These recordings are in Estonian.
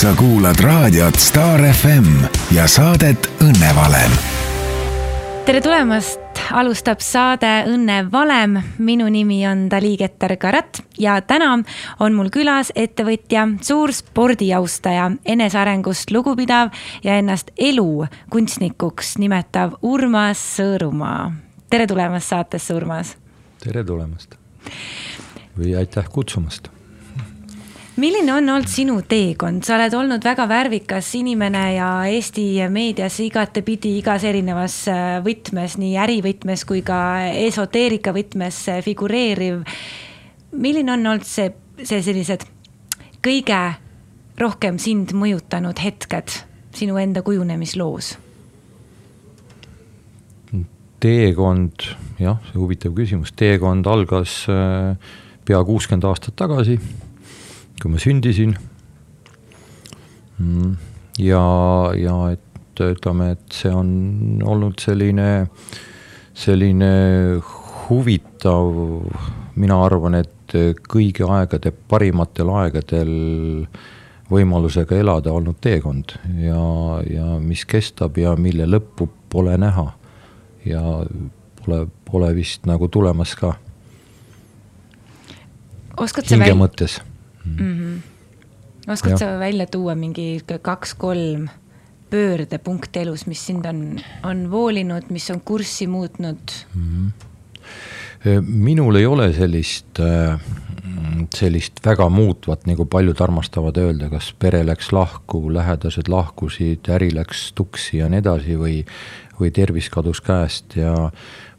sa kuulad raadiot Star FM ja saadet Õnnevalem. tere tulemast, alustab saade Õnne valem. minu nimi on Dali Keter-Karat ja täna on mul külas ettevõtja, suur spordiaustaja, enesearengust lugupidav ja ennast elukunstnikuks nimetav Urmas Sõõrumaa. tere tulemast saatesse, Urmas. tere tulemast või aitäh kutsumast milline on olnud sinu teekond, sa oled olnud väga värvikas inimene ja Eesti meedias igatepidi igas erinevas äh, võtmes, nii ärivõtmes kui ka esoteerika võtmes äh, figureeriv. milline on olnud see, see sellised kõige rohkem sind mõjutanud hetked sinu enda kujunemisloos? teekond, jah, see huvitav küsimus, teekond algas äh, pea kuuskümmend aastat tagasi kui ma sündisin. Mm, ja, ja et ütleme, et see on olnud selline, selline huvitav, mina arvan, et kõigi aegade parimatel aegadel võimalusega elada olnud teekond ja, ja mis kestab ja mille lõppu pole näha. ja pole, pole vist nagu tulemas ka. hinge mõttes mm. -hmm. oskad ja. sa välja tuua mingi kaks-kolm pöördepunkti elus, mis sind on, on voolinud, mis on kurssi muutnud mm? -hmm. minul ei ole sellist, äh, sellist väga muutvat, nagu paljud armastavad öelda, kas pere läks lahku, lähedased lahkusid, äri läks tuksi ja nii edasi või, või tervis kadus käest ja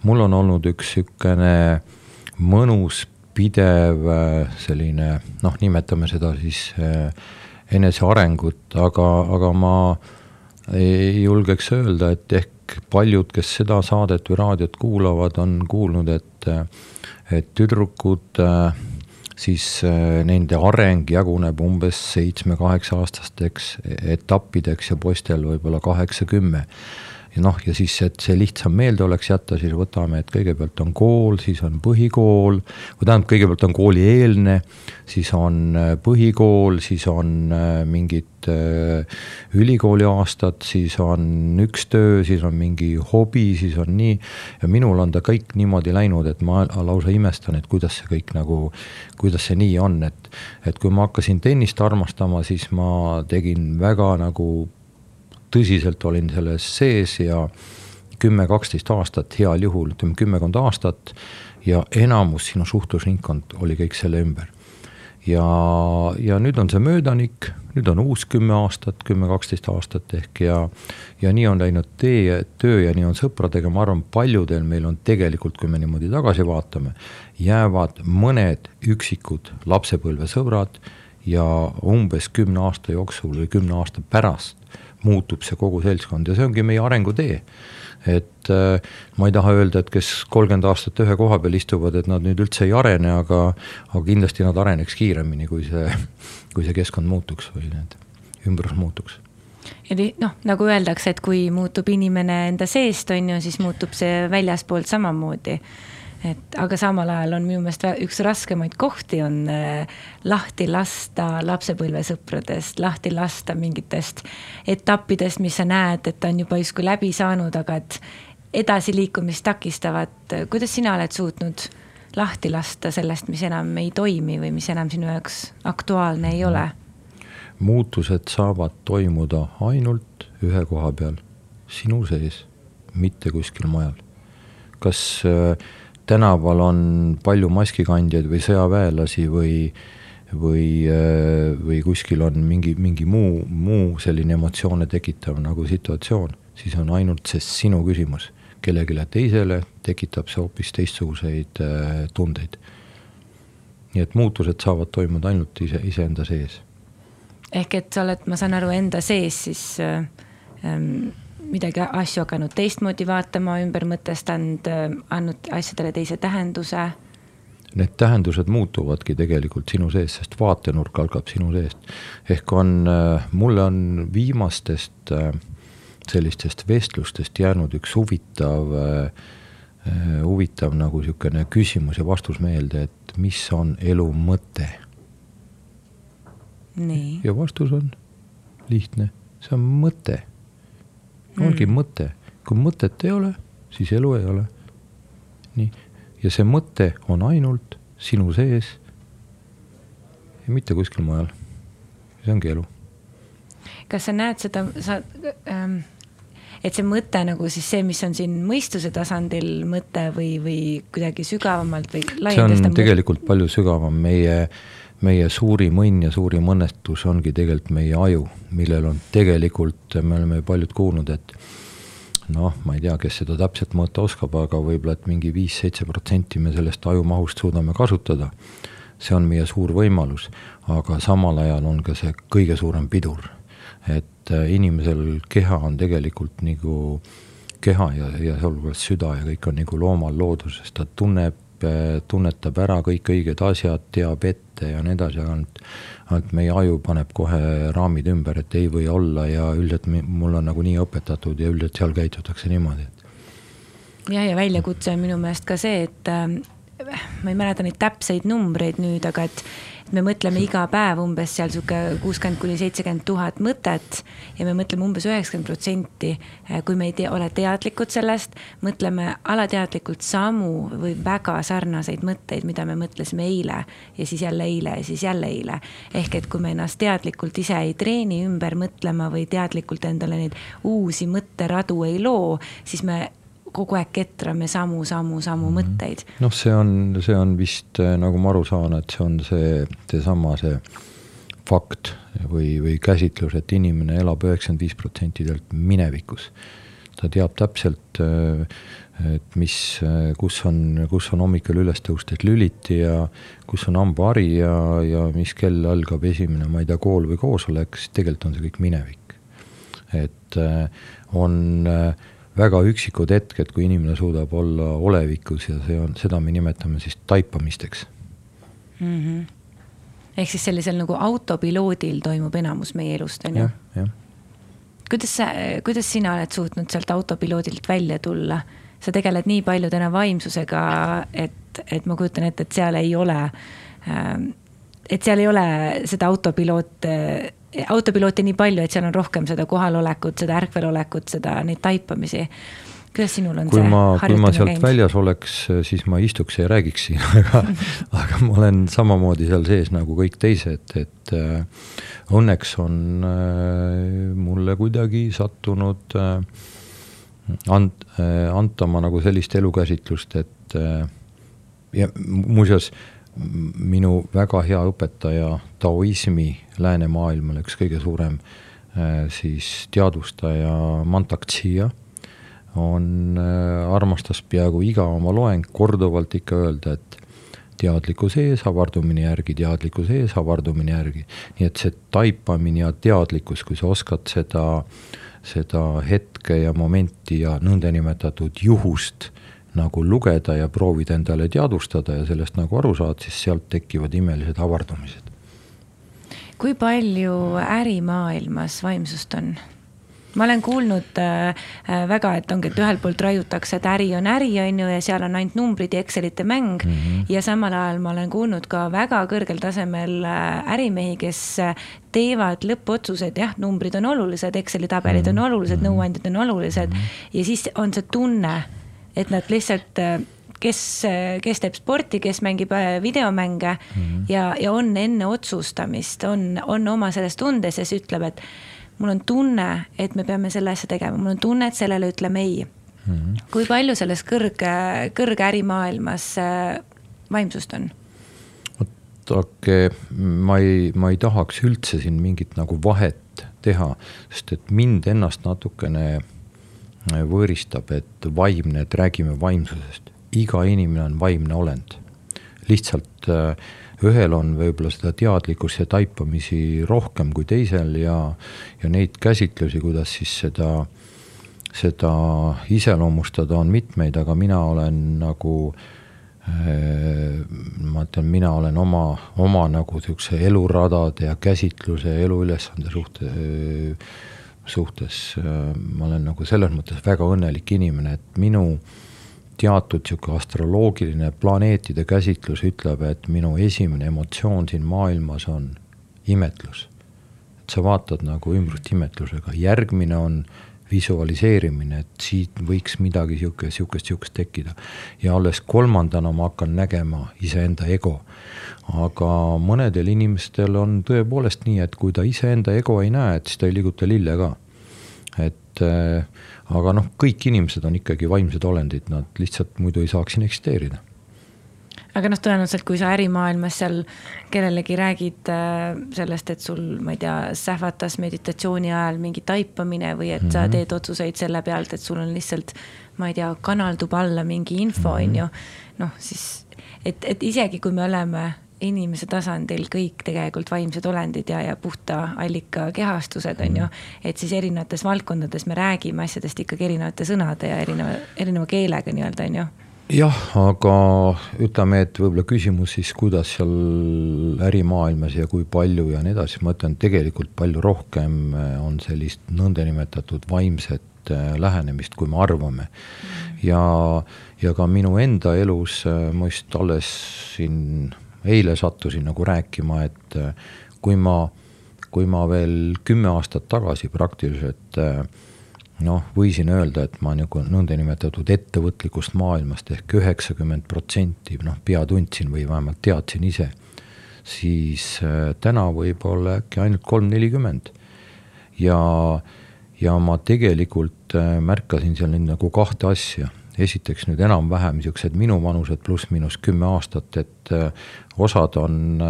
mul on olnud üks sihukene mõnus pidev äh, selline noh, nimetame seda siis äh, enesearengut, aga, aga ma ei julgeks öelda, et ehk paljud, kes seda saadet või raadiot kuulavad, on kuulnud, et, et tüdrukud siis nende areng jaguneb umbes seitsme-kaheksa aastasteks etappideks ja poistel võib-olla kaheksa-kümme noh, ja siis, et see lihtsam meelde oleks jätta, siis võtame, et kõigepealt on kool, siis on põhikool, või tähendab, kõigepealt on koolieelne, siis on äh, põhikool, siis on äh, mingid äh, ülikooli aastad, siis on üks töö, siis on mingi hobi, siis on nii. ja minul on ta kõik niimoodi läinud, et ma lausa imestan, et kuidas see kõik nagu, kuidas see nii on, et, et kui ma hakkasin tennist armastama, siis ma tegin väga nagu tõsiselt olin selles sees ja kümme-kaksteist aastat heal juhul, ütleme kümmekond aastat ja enamus sinu suhtlusringkond oli kõik selle ümber. ja, ja nüüd on see möödanik, nüüd on uus kümme aastat, kümme-kaksteist aastat ehk ja, ja nii on läinud tee, töö ja nii on sõpradega, ma arvan, paljudel meil on tegelikult, kui me niimoodi tagasi vaatame, jäävad mõned üksikud lapsepõlvesõbrad ja umbes kümne aasta jooksul või kümne aasta pärast muutub see kogu seltskond ja see ongi meie arengutee. et äh, ma ei taha öelda, et kes kolmkümmend aastat ühe koha peal istuvad, et nad nüüd üldse ei arene, aga, aga kindlasti nad areneks kiiremini, kui see, kui see keskkond muutuks või need ümbrus muutuks ja noh, nagu öeldakse, et kui muutub inimene enda seest, on ju, siis muutub see väljaspoolt samamoodi et aga samal ajal on minu meelest üks raskemaid kohti on äh, lahti lasta lapsepõlvesõpradest, lahti lasta mingitest etappidest, mis sa näed, et on juba justkui läbi saanud, aga et edasiliikumist takistavad. kuidas sina oled suutnud lahti lasta sellest, mis enam ei toimi või mis enam sinu jaoks aktuaalne ei ole? muutused saavad toimuda ainult ühe koha peal, sinu sees, mitte kuskil mujal. kas äh, tänaval on palju maskikandjaid või sõjaväelasi või, või, äh, või kuskil on mingi, mingi muu, muu selline emotsioone tekitav nagu situatsioon, siis on ainult see sinu küsimus. kellelegi teisele tekitab see hoopis teistsuguseid äh, tundeid. nii et muutused saavad toimuda ainult ise, iseenda sees. ehk et sa oled, ma saan aru, enda sees siis äh, ähm, midagi asju hakanud teistmoodi vaatama, ümber mõtestanud, andnud asjadele teise tähenduse? Need tähendused muutuvadki tegelikult sinu sees, sest vaatenurk algab sinu seest. ehk on, mulle on viimastest sellistest vestlustest jäänud üks huvitav, huvitav nagu niisugune küsimus ja vastus meelde, et mis on elu mõte. ja vastus on lihtne, see on mõte. Ongi mm. mõte, kui mõtet ei ole, siis elu ei ole. nii, ja see mõte on ainult sinu sees ja mitte kuskil mujal. see ongi elu. kas sa näed seda, sa ähm, et see mõte nagu siis see, mis on siin mõistuse tasandil mõte või, või kuidagi sügavamalt või see on tegelikult palju sügavam, meie, meie suurim õnn ja suurim õnnetus ongi tegelikult meie aju, millel on tegelikult, me oleme paljud kuulnud, et noh, ma ei tea, kes seda täpselt mõõta oskab, aga võib-olla, et mingi viis-seitse protsenti me sellest ajumahust suudame kasutada. see on meie suur võimalus, aga samal ajal on ka see kõige suurem pidur et äh, inimesel keha on tegelikult nagu keha ja, ja sealhulgas süda ja kõik on nagu loomal looduses, ta tunneb, äh, tunnetab ära kõik õiged asjad, teab ette ja nii edasi, ainult, ainult meie aju paneb kohe raamid ümber, et ei või olla ja üldiselt mul on nagu nii õpetatud ja üldiselt seal käitutakse niimoodi. jah, ja väljakutse on minu meelest ka see, et ma ei mäleta neid täpseid numbreid nüüd, aga et me mõtleme iga päev umbes seal sihuke kuuskümmend kuni seitsekümmend tuhat mõtet ja me mõtleme umbes üheksakümmend protsenti, eh, kui me ei tea, ole teadlikud sellest, mõtleme alateadlikult samu või väga sarnaseid mõtteid, mida me mõtlesime eile ja siis jälle eile ja siis jälle eile. ehk et kui me ennast teadlikult ise ei treeni ümber mõtlema või teadlikult endale neid uusi mõtteradu ei loo, siis me kogu aeg ketrame samu, samu, samu -hmm. mõtteid. noh, see on, see on vist äh, nagu ma aru saan, et see on see, seesama see fakt või, või käsitlus, et inimene elab üheksakümmend viis protsenti tegelikult minevikus. ta teab täpselt, äh, et mis, äh, kus on, kus on hommikul üles tõustes lüliti ja kus on hambahari ja, ja mis kell algab esimene, ma ei tea, kool või koosolek, siis tegelikult on see kõik minevik. et on äh, väga üksikud hetked, kui inimene suudab olla olevikus ja see on, seda me nimetame siis taipamisteks mm. -hmm. ehk siis sellisel nagu autopiloodil toimub enamus meie elust, on ju? kuidas sa, kuidas sina oled suutnud sealt autopiloodilt välja tulla? sa tegeled nii palju täna vaimsusega, et, et ma kujutan ette, et seal ei ole, ähm, et seal ei ole seda autopiloot autopilooti nii palju, et seal on rohkem seda kohalolekut, seda ärkvelolekut, seda, neid taipamisi. kuidas sinul on kui see ma, kui ma sealt käinud? väljas oleks, siis ma istuks ja räägiks siin, aga aga ma olen samamoodi seal sees nagu kõik teised, et äh, õnneks on äh, mulle kuidagi sattunud äh, ant- äh,, antama nagu sellist elukäsitlust, et äh, ja muuseas äh, minu väga hea õpetaja taoismi läänemaailmale, üks kõige suurem äh, siis teadvustaja Mantak Chia, on, äh, armastas peaaegu iga oma loeng korduvalt ikka öelda, et teadlikkuse ees avardumine järgi, teadlikkuse ees avardumine järgi. nii et see taipamine ja teadlikkus, kui sa oskad seda, seda hetke ja momenti ja nõndanimetatud juhust nagu lugeda ja proovida endale teadvustada ja sellest nagu aru saada, siis sealt tekivad imelised avardumised. kui palju ärimaailmas vaimsust on? ma olen kuulnud äh, äh, väga, et ongi, et ühelt poolt raiutakse, et äri on äri, on ju, ja seal on ainult numbrid ja Excelite mäng mm. -hmm. ja samal ajal ma olen kuulnud ka väga kõrgel tasemel äh, ärimehi, kes äh, teevad lõppotsused, jah, numbrid on olulised, Exceli tabelid on mhm. olulised mm, -hmm. nõuandjad on olulised mm -hmm. ja siis on see tunne et nad lihtsalt kes, kes teeb sporti, kes mängib äh, videomänge mm -hmm. ja, ja on enne otsustamist, on, on oma selles tundes ja siis ütleb, et mul on tunne, et me peame selle asja tegema, mul on tunne, et sellele ütleme ei mm. -hmm. kui palju selles kõrge, kõrge ärimaailmas äh, vaimsust on? vaadake, ma ei, ma ei tahaks üldse siin mingit nagu vahet teha, sest et mind ennast natukene võõristab, et vaimne, et räägime vaimsusest. iga inimene on vaimne olend. lihtsalt äh, ühel on võib-olla seda teadlikkust ja taipamisi rohkem kui teisel ja, ja neid käsitlusi, kuidas siis seda, seda iseloomustada, on mitmeid, aga mina olen nagu äh, ma ütlen, mina olen oma, oma nagu niisuguse eluradade ja käsitluse ja eluülesande suhte suhtes äh, ma olen nagu selles mõttes väga õnnelik inimene, et minu teatud niisugune astroloogiline planeetide käsitlus ütleb, et minu esimene emotsioon siin maailmas on imetlus. et sa vaatad nagu ümbrust imetlusega, järgmine on visualiseerimine, et siit võiks midagi sihukest, sihukest, sihukest tekkida. ja alles kolmandana ma hakkan nägema iseenda ego. aga mõnedel inimestel on tõepoolest nii, et kui ta iseenda ego ei näe, et siis ta ei liiguta lille ka. et äh, aga noh, kõik inimesed on ikkagi vaimsed olendid, nad lihtsalt muidu ei saaks siin eksisteerida aga noh, tõenäoliselt, kui sa ärimaailmas seal kellelegi räägid äh, sellest, et sul, ma ei tea, sähvatas meditatsiooni ajal mingi taipamine või et sa mhm. teed otsuseid selle pealt, et sul on lihtsalt, ma ei tea, kanaldub alla mingi info, mhm. on ju. noh, siis, et, et isegi kui me oleme inimese tasandil kõik tegelikult vaimsed olendid ja, ja puhta allika kehastused, on ju. Mhm. et siis erinevates valdkondades me räägime asjadest ikkagi erinevate sõnade ja erineva, erineva keelega nii-öelda, on ju jah, aga ütleme, et võib-olla küsimus siis, kuidas seal ärimaailmas ja kui palju ja nii edasi, ma ütlen, tegelikult palju rohkem eh, on sellist nõndanimetatud vaimset eh, lähenemist, kui me arvame. ja, ja ka minu enda elus, eh, ma just alles siin eile sattusin nagu rääkima, et kui ma, kui ma veel kümme aastat tagasi praktiliselt äh, noh, võisin öelda, et ma nagu nõndanimetatud ettevõtlikust maailmast ehk üheksakümmend protsenti noh, pea tundsin või vähemalt teadsin ise, siis äh, täna võib-olla äkki ainult kolm-nelikümmend. ja, ja ma tegelikult äh, märkasin seal nüüd nagu kahte asja esiteks nüüd enam-vähem niisugused minuvanused pluss-miinus kümme aastat, et äh, osad on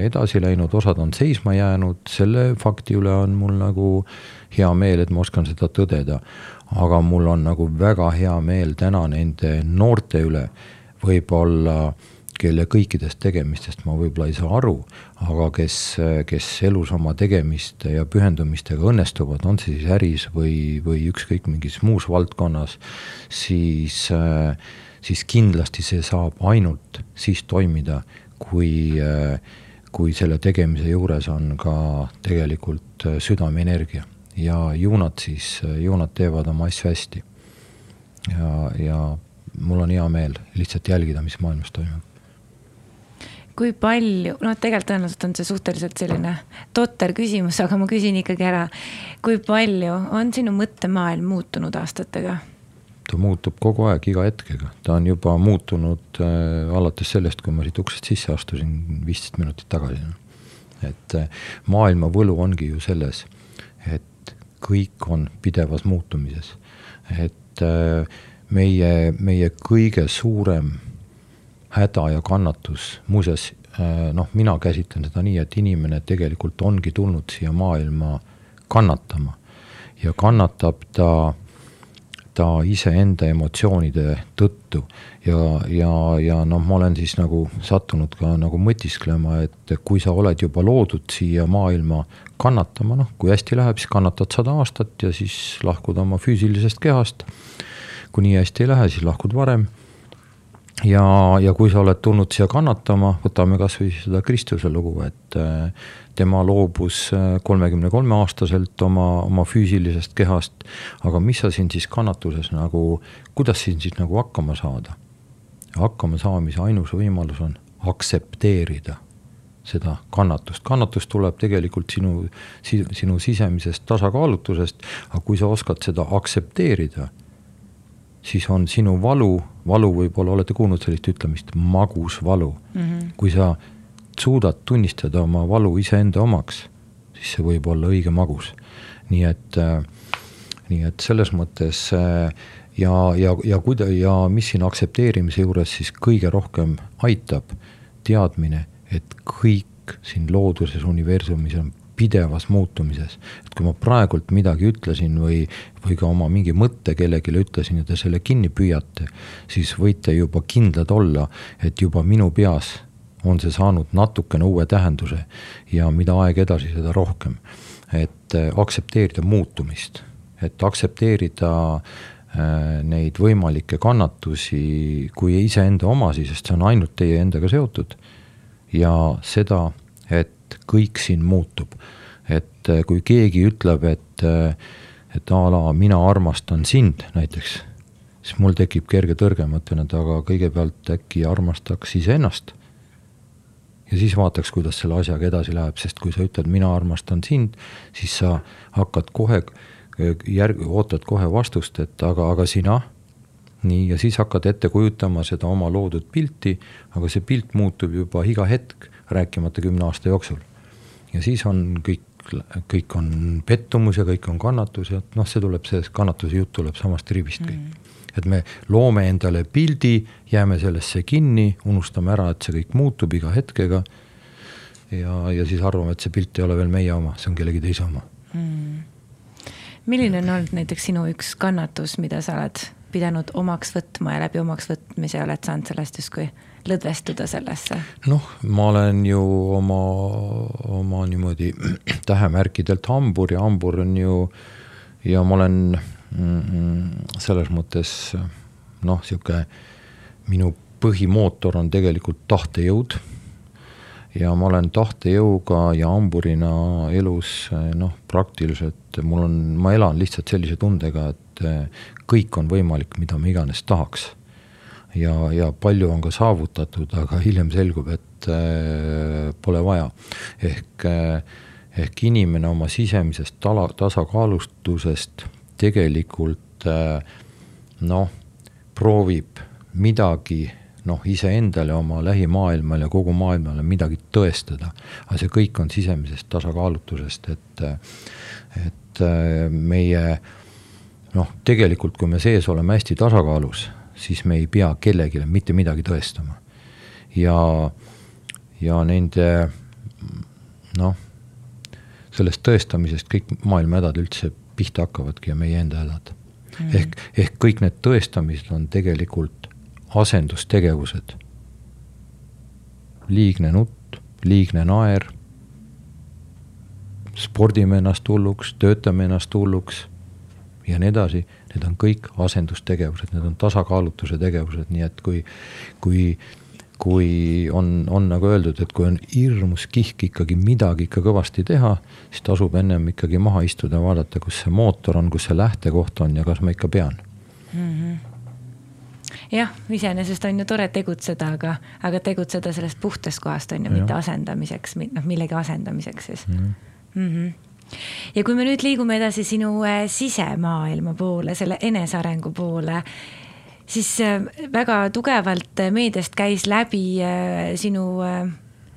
edasi läinud, osad on seisma jäänud, selle fakti üle on mul nagu äh, hea meel, et ma oskan seda tõdeda. aga mul on nagu väga hea meel täna nende noorte üle, võib-olla kelle kõikidest tegemistest ma võib-olla ei saa aru, aga kes, kes elus oma tegemiste ja pühendumistega õnnestuvad, on see siis äris või, või ükskõik mingis muus valdkonnas, siis, siis kindlasti see saab ainult siis toimida, kui, kui selle tegemise juures on ka tegelikult südameenergia ja ju nad siis, ju nad teevad oma asju hästi. ja, ja mul on hea meel lihtsalt jälgida, mis maailmas toimub kui palju, noh, tegelikult tõenäoliselt on see suhteliselt selline totter küsimus, aga ma küsin ikkagi ära. kui palju on sinu mõttemaailm muutunud aastatega? ta muutub kogu aeg, iga hetkega, ta on juba muutunud äh, alates sellest, kui ma siit uksest sisse astusin viisteist minutit tagasi. et äh, maailma võlu ongi ju selles, et kõik on pidevas muutumises. et äh, meie, meie kõige suurem häda ja kannatus, muuseas äh, noh, mina käsitlen seda nii, et inimene tegelikult ongi tulnud siia maailma kannatama. Ja kannatab ta ta iseenda emotsioonide tõttu. Ja, ja, ja noh, ma olen siis nagu sattunud ka nagu mõtisklema, et kui sa oled juba loodud siia maailma kannatama, noh, kui hästi läheb, siis kannatad sada aastat ja siis lahkud oma füüsilisest kehast. kui nii hästi ei lähe, siis lahkud varem ja, ja kui sa oled tulnud siia kannatama, võtame kasvõi seda Kristuse lugu, et äh, tema loobus äh, kolmekümne kolme aastaselt oma, oma füüsilisest kehast. aga mis sa siin siis kannatuses nagu, kuidas siin siis nagu hakkama saada? hakkama saamise ainus võimalus on aktsepteerida seda kannatust, kannatus tuleb tegelikult sinu, sinu sisemisest tasakaalutusest, aga kui sa oskad seda aktsepteerida siis on sinu valu, valu võib-olla olete kuulnud sellist ütlemist, magus valu mm. -hmm. kui sa suudad tunnistada oma valu iseenda omaks, siis see võib olla õige magus. nii et äh,, nii et selles mõttes äh, ja, ja, ja kuida- ja mis siin aktsepteerimise juures siis kõige rohkem aitab, teadmine, et kõik siin looduses, universumis on pidevas muutumises. et kui ma praegult midagi ütlesin või, või ka oma mingi mõtte kellelegi ütlesin ja te selle kinni püüate, siis võite juba kindlad olla, et juba minu peas on see saanud natukene uue tähenduse ja mida aeg edasi, seda rohkem. et äh, aktsepteerida muutumist, et aktsepteerida äh, neid võimalikke kannatusi kui iseenda omasi, sest see on ainult teie endaga seotud. ja seda, et kõik siin muutub. et äh, kui keegi ütleb, et, äh, et a la mina armastan sind näiteks, siis mul tekib kerge tõrge, ma ütlen, et aga kõigepealt äkki armastaks iseennast. ja siis vaataks, kuidas selle asjaga edasi läheb, sest kui sa ütled, mina armastan sind, siis sa hakkad kohe järg-, ootad kohe vastust, et aga, aga sina. nii, ja siis hakkad ette kujutama seda oma loodud pilti, aga see pilt muutub juba iga hetk, rääkimata kümne aasta jooksul. ja siis on kõik, kõik on pettumus ja kõik on kannatus ja noh, see tuleb, see kannatuse jutt tuleb samast rivist kõik mm et me loome endale pildi, jääme sellesse kinni, unustame ära, et see kõik muutub iga hetkega. ja, ja siis arvame, et see pilt ei ole veel meie oma, see on kellegi teise oma mm.. milline on olnud näiteks sinu üks kannatus, mida sa oled pidanud omaks võtma ja läbi omaks võtmise oled saanud sellest justkui lõdvestuda sellesse? noh, ma olen ju oma, oma niimoodi tähemärkidelt hambur ja hambur on ju ja ma olen selles mõttes noh, sihuke minu põhimootor on tegelikult tahtejõud. ja ma olen tahtejõuga ja hamburina elus noh, praktiliselt mul on, ma elan lihtsalt sellise tundega, et kõik on võimalik, mida ma iganes tahaks. Ja, ja palju on ka saavutatud, aga hiljem selgub, et äh, pole vaja. ehk äh, ehk inimene oma sisemisest tala, tasakaalustusest tegelikult äh, noh, proovib midagi noh, iseendale, oma lähimaailmale, kogu maailmale midagi tõestada. aga see kõik on sisemisest tasakaalutusest, et, et meie noh, tegelikult kui me sees oleme hästi tasakaalus, siis me ei pea kellelegi mitte midagi tõestama. ja, ja nende noh, sellest tõestamisest kõik maailma hädad üldse pihta hakkavadki ja meie enda hädad mm.. ehk, ehk kõik need tõestamised on tegelikult asendustegevused. liigne nutt, liigne naer, spordime ennast hulluks, töötame ennast hulluks ja nii edasi, need on kõik asendustegevused, need on tasakaalutuse tegevused, nii et kui, kui kui on, on nagu öeldud, et kui on hirmus kihk ikkagi midagi ikka kõvasti teha, siis tasub ennem ikkagi maha istuda ja vaadata, kus see mootor on, kus see lähtekoht on ja kas ma ikka pean mm. -hmm. jah, iseenesest on ju tore tegutseda, aga, aga tegutseda sellest puhtast kohast on ju, mitte asendamiseks, noh millegi asendamiseks siis mm. -hmm. Mm -hmm ja kui me nüüd liigume edasi sinu äh, sisemaailma poole, selle enesearengu poole siis äh, väga tugevalt äh, meediast käis läbi sinu,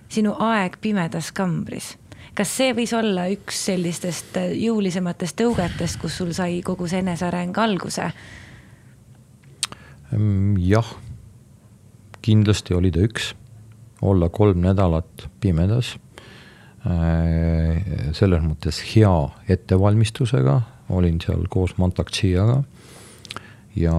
sinu aeg pimedas kambris. kas see võis olla üks sellistest jõulisematest tõugetest, kus sul sai kogu see eneseareng alguse? Mm, jah, kindlasti oli ta üks, olla kolm nädalat pimedas selles mõttes hea ettevalmistusega, olin seal koos Mantak Chiaga ja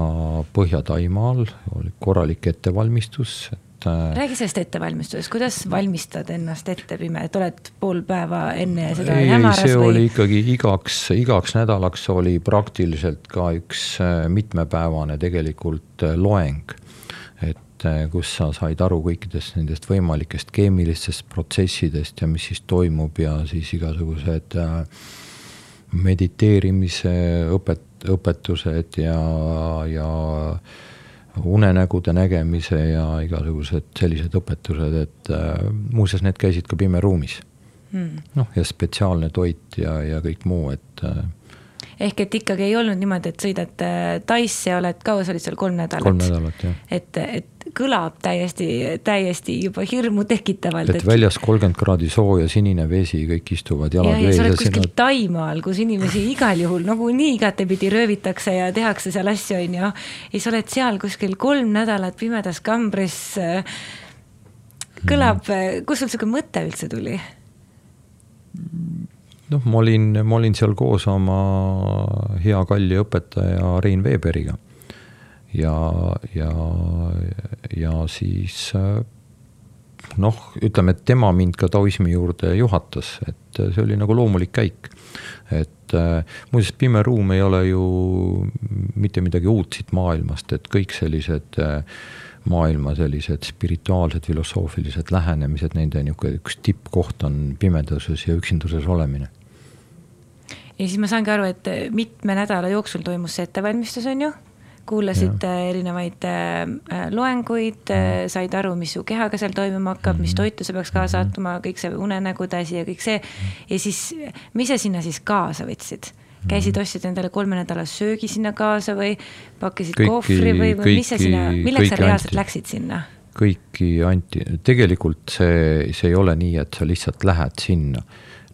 Põhja-Taimaal oli korralik ettevalmistus, et äh, räägi sellest ettevalmistusest, kuidas valmistad ennast ette pime, et oled pool päeva enne seda ei, hämaras see või? oli ikkagi igaks, igaks nädalaks oli praktiliselt ka üks äh, mitmepäevane tegelikult äh, loeng. Et kus sa said aru kõikidest nendest võimalikest keemilistest protsessidest ja mis siis toimub ja siis igasugused mediteerimise õpet-, õpetused ja, ja unenägude nägemise ja igasugused sellised õpetused, et äh, muuseas, need käisid ka pimeruumis. Hmm.. noh, ja spetsiaalne toit ja, ja kõik muu, et äh, ehk et ikkagi ei olnud niimoodi, et sõidad äh, Taisse ja oled kaua, sa olid seal kolm nädalat? kolm nädalat, jah. et, et kõlab täiesti, täiesti juba hirmu tekitavalt. et väljas kolmkümmend kraadi sooja, sinine vesi, kõik istuvad jalad vees. ja sa oled kuskil sinna... Taimaal, kus inimesi igal juhul nagunii igatepidi röövitakse ja tehakse seal asju, on ju. ja sa oled seal kuskil kolm nädalat pimedas kambris. kõlab mm., kust sul sihuke mõte üldse tuli? Noh, ma olin, ma olin seal koos oma hea kalli õpetaja Rein Veeberiga. ja, ja, ja siis noh, ütleme, et tema mind ka taoismi juurde juhatas, et see oli nagu loomulik käik. et muuseas, pime ruum ei ole ju mitte midagi uut siit maailmast, et kõik sellised maailma sellised spirituaalsed, filosoofilised lähenemised, nende niisugune üks tippkoht on pimeduses ja üksinduses olemine ja siis ma saangi aru, et mitme nädala jooksul toimus see ettevalmistus, on ju kuulasid ja. erinevaid äh, loenguid äh,, said aru, mis su kehaga seal toimuma hakkab mis mhm. toitu sa peaks kaasa mm -hmm. kõik see unenägude asi ja kõik see. ja siis, mis sa sinna siis kaasa võtsid? käisid, ostsid endale kolmenädalase söögi sinna kaasa või pakkisid kõiki, kohvri või, või mis sa sinna, milleks sa reaalselt anti, läksid sinna? kõiki anti, tegelikult see, see ei ole nii, et sa lihtsalt lähed sinna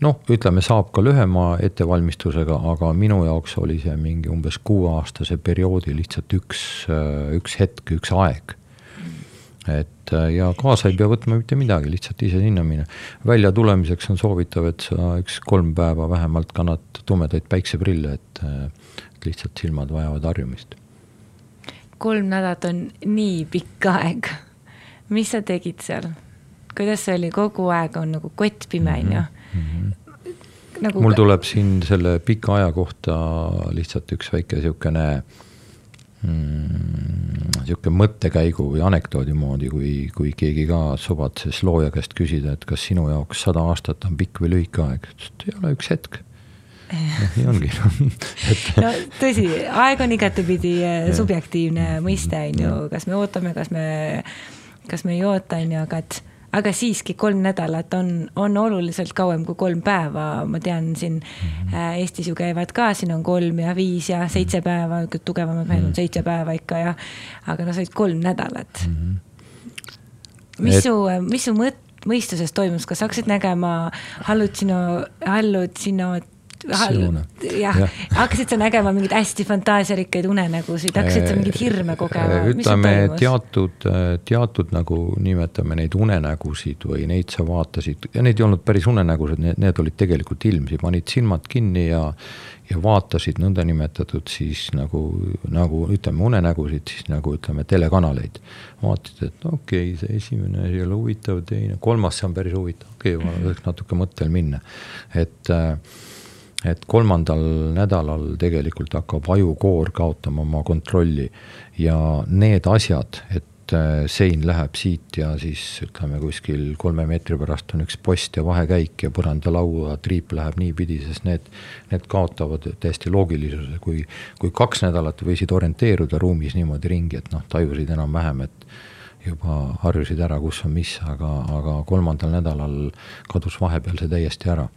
noh, ütleme, saab ka lühema ettevalmistusega, aga minu jaoks oli see mingi umbes kuueaastase perioodi lihtsalt üks, üks hetk, üks aeg. et ja kaasa ei pea võtma mitte midagi, lihtsalt ise sinna minna. välja tulemiseks on soovitav, et sa üks kolm päeva vähemalt kannad tumedaid päikseprille, et, et lihtsalt silmad vajavad harjumist. kolm nädalat on nii pikk aeg. mis sa tegid seal? kuidas see oli, kogu aeg on nagu kott pime, on ju. Nagu... mul tuleb siin selle pika aja kohta lihtsalt üks väike siukene mm, sihuke mõttekäigu või anekdoodi moodi, kui, kui keegi ka suvatses looja käest küsida, et kas sinu jaoks sada aastat on pikk või lühike aeg, ütles, et ei ole üks hetk. Nii ongi. Et... no tõsi, aeg on igatepidi eh, subjektiivne mõiste, on ju, kas me ootame, kas me, kas me ei oota, on ju, aga et aga siiski kolm nädalat on, on oluliselt kauem kui kolm päeva, ma tean siin mm -hmm. Eestis ju käivad ka, siin on kolm ja viis ja seitse mhm. päeva, tugevamad mehed on -hmm. seitse päeva ikka ja, aga no sa olid kolm nädalat mm. -hmm. mis Et... su, mis su mõt-, mõistuses toimus, kas hakkasid nägema hallutsino, hallutsino jah ja., hakkasid sa nägema mingeid hästi fantaasiarikkaid unenägusid, hakkasid sa mingeid hirme kogema? ütleme teatud, teatud nagu nimetame neid unenägusid või neid sa vaatasid ja need ei olnud päris unenägused, need, need olid tegelikult ilmsi, panid silmad kinni ja ja vaatasid nõndanimetatud siis nagu, nagu ütleme, unenägusid, siis nagu ütleme, telekanaleid. vaatasid, et okei okay,, see esimene ei ole huvitav, teine, kolmas, see on päris huvitav, okei okay,, ma võiks natuke mõttel minna, et äh, et kolmandal nädalal tegelikult hakkab ajukoor kaotama oma kontrolli ja need asjad, et äh, sein läheb siit ja siis ütleme kuskil kolme meetri pärast on üks post ja vahekäik ja põrandalaua triip läheb niipidi, sest need, need kaotavad täiesti loogilisuse, kui, kui kaks nädalat võisid orienteeruda ruumis niimoodi ringi, et noh, tajusid enam-vähem, et juba harjusid ära, kus on mis, aga, aga kolmandal nädalal kadus vahepeal see täiesti ära.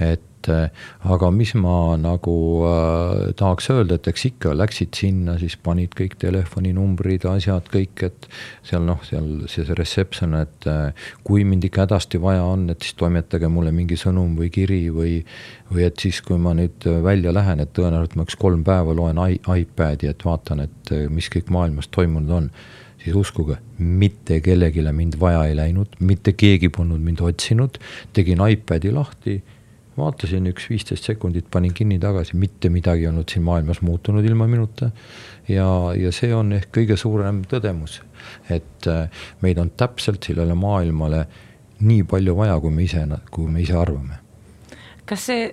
et et äh, aga mis ma nagu äh, tahaks öelda, et eks ikka läksid sinna, siis panid kõik telefoninumbrid, asjad kõik, et seal noh, seal see reception, et äh, kui mind ikka hädasti vaja on, et siis toimetage mulle mingi sõnum või kiri või või et siis, kui ma nüüd välja lähen, et tõenäoliselt ma üks kolm päeva loen iPadi, et vaatan, et mis kõik maailmas toimunud on siis uskuge, mitte kellelegi mind vaja ei läinud, mitte keegi polnud mind otsinud, tegin iPadi lahti vaatasin üks viisteist sekundit, panin kinni tagasi, mitte midagi ei olnud siin maailmas muutunud ilma minuta. ja, ja see on ehk kõige suurem tõdemus, et äh, meid on täpselt sellele maailmale nii palju vaja, kui me ise, kui me ise arvame. kas see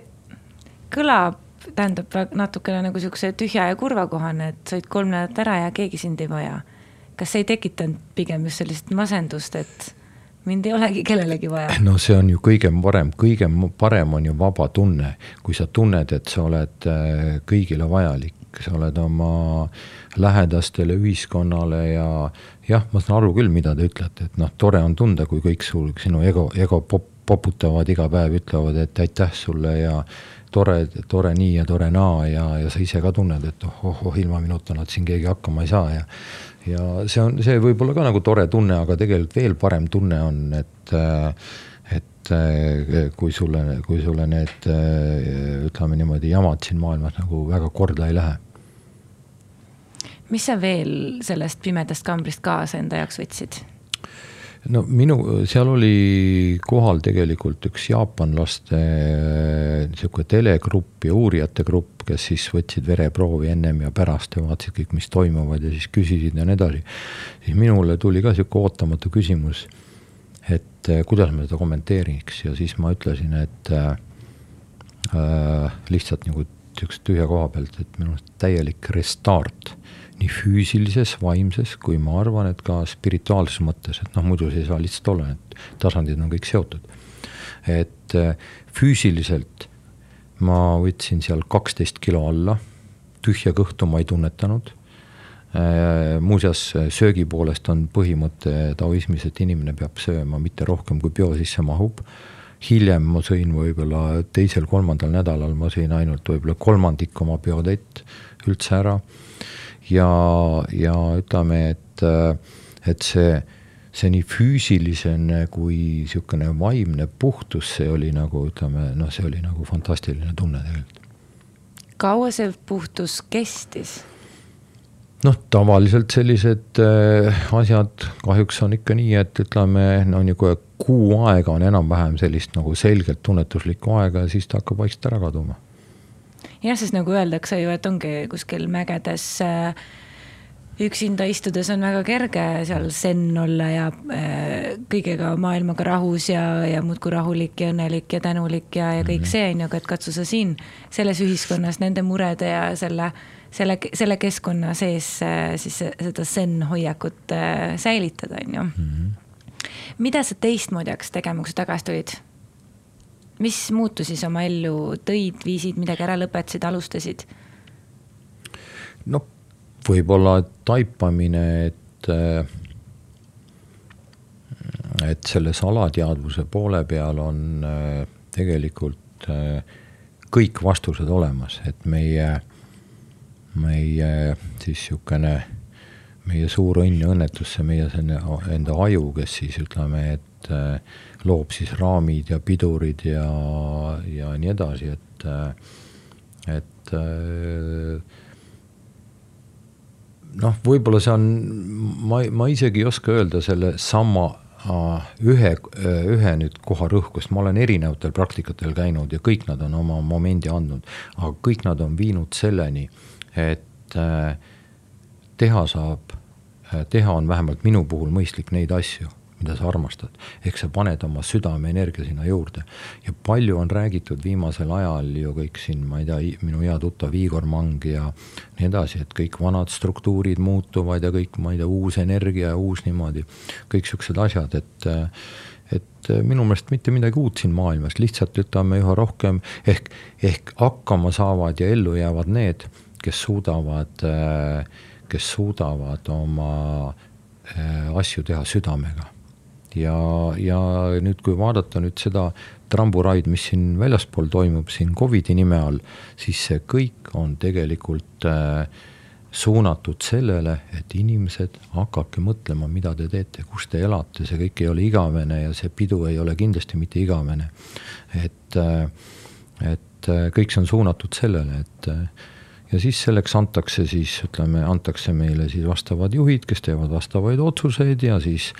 kõlab, tähendab natukene nagu sihukese tühja ja kurva kohane, et said kolm nädalat ära ja keegi sind ei vaja. kas see ei tekitanud pigem just sellist masendust, et mind ei olegi kellelegi vaja. no see on ju kõige parem, kõige parem on ju vaba tunne, kui sa tunned, et sa oled äh, kõigile vajalik, sa oled oma lähedastele, ühiskonnale ja jah, ma saan aru küll, mida te ütlete, et noh, tore on tunda, kui kõik sul, sinu ego, ego pop, poputavad iga päev, ütlevad, et aitäh sulle ja tore, tore nii ja tore naa ja, ja sa ise ka tunned, et oh, oh, oh ilma minuta nad siin keegi hakkama ei saa ja ja see on, see võib olla ka nagu tore tunne, aga tegelikult veel parem tunne on, et et kui sulle, kui sulle need ütleme niimoodi jamad siin maailmas nagu väga korda ei lähe. mis sa veel sellest pimedast kambrist kaasa enda jaoks võtsid? No minu, seal oli kohal tegelikult üks jaapanlaste niisugune telegrupp ja uurijate grupp, kes siis võtsid vereproovi ennem ja pärast ja vaatasid kõik, mis toimuvad ja siis küsisid ja nii edasi. siis minule tuli ka niisugune ootamatu küsimus, et eh, kuidas ma seda kommenteeriks ja siis ma ütlesin, et äh, lihtsalt nagu niisuguse tühja koha pealt, et minu arust täielik restart nii füüsilises, vaimses kui ma arvan, et ka spirituaalses mõttes, et noh, muidu see ei saa lihtsalt olla, need tasandid on kõik seotud. et äh, füüsiliselt ma võtsin seal kaksteist kilo alla, tühja kõhtu ma ei tunnetanud muuseas, söögi poolest on põhimõte taoismis, et inimene peab sööma mitte rohkem, kui peo sisse mahub. hiljem ma sõin võib-olla teisel-kolmandal nädalal, ma sõin ainult võib-olla kolmandik oma peotätt üldse ära. Ja, ja ütleme, et, et see see nii füüsiline kui niisugune vaimne puhtus, see oli nagu ütleme, noh, see oli nagu fantastiline tunne tegelikult. kaua see puhtus kestis? noh, tavaliselt sellised äh, asjad kahjuks on ikka nii, et ütleme, no niisugune kuu aega on enam-vähem sellist nagu selgelt tunnetuslikku aega ja siis ta hakkab vaikselt ära kaduma. Jah, sest nagu öeldakse ju, et ongi kuskil mägedes äh, üksinda istudes on väga kerge seal zen olla ja äh, kõigega maailmaga rahus ja, ja muudkui rahulik ja õnnelik ja tänulik ja, ja kõik mm -hmm. see on ju, aga et katsu sa siin selles ühiskonnas nende murede ja selle, selle, selle keskkonna sees äh, siis seda zen hoiakut äh, säilitada, on ju mm. -hmm. mida sa teistmoodi hakkasid tegema, kui sa tagasi tulid? Mis muutusi sa oma ellu tõid, viisid midagi ära, lõpetasid, alustasid? no võib-olla taipamine, et, et selles alateadvuse poole peal on äh, tegelikult äh, kõik vastused olemas, et meie, meie siis niisugune, meie suur õnn ja õnnetus, see meie selline enda aju, kes siis ütleme, et äh, loob siis raamid ja pidurid ja, ja nii edasi, et, et noh, võib-olla see on, ma, ma isegi ei oska öelda selle sama ühe, ühe nüüd koha rõhku, sest ma olen erinevatel praktikatel käinud ja kõik nad on oma momendi andnud, aga kõik nad on viinud selleni, et äh, teha saab, teha on vähemalt minu puhul mõistlik neid asju mida sa armastad. ehk sa paned oma südameenergia sinna juurde. ja palju on räägitud viimasel ajal ju kõik siin, ma ei tea, minu hea tuttav Igor Mang ja nii edasi, et kõik vanad struktuurid muutuvad ja kõik, ma ei tea, uus energia ja uus niimoodi, kõik siuksed asjad, et et minu meelest mitte midagi uut siin maailmas, lihtsalt ütleme üha rohkem ehk, ehk hakkama saavad ja ellu jäävad need, kes suudavad, kes suudavad oma asju teha südamega ja, ja nüüd, kui vaadata nüüd seda tramburaid, mis siin väljaspool toimub siin Covidi nime all, siis see kõik on tegelikult äh, suunatud sellele, et inimesed hakake mõtlema, mida te teete, kus te elate, see kõik ei ole igavene ja see pidu ei ole kindlasti mitte igavene. et, äh, et äh, kõik see on suunatud sellele, et äh, ja siis selleks antakse siis, ütleme, antakse meile siis vastavad juhid, kes teevad vastavaid otsuseid ja siis,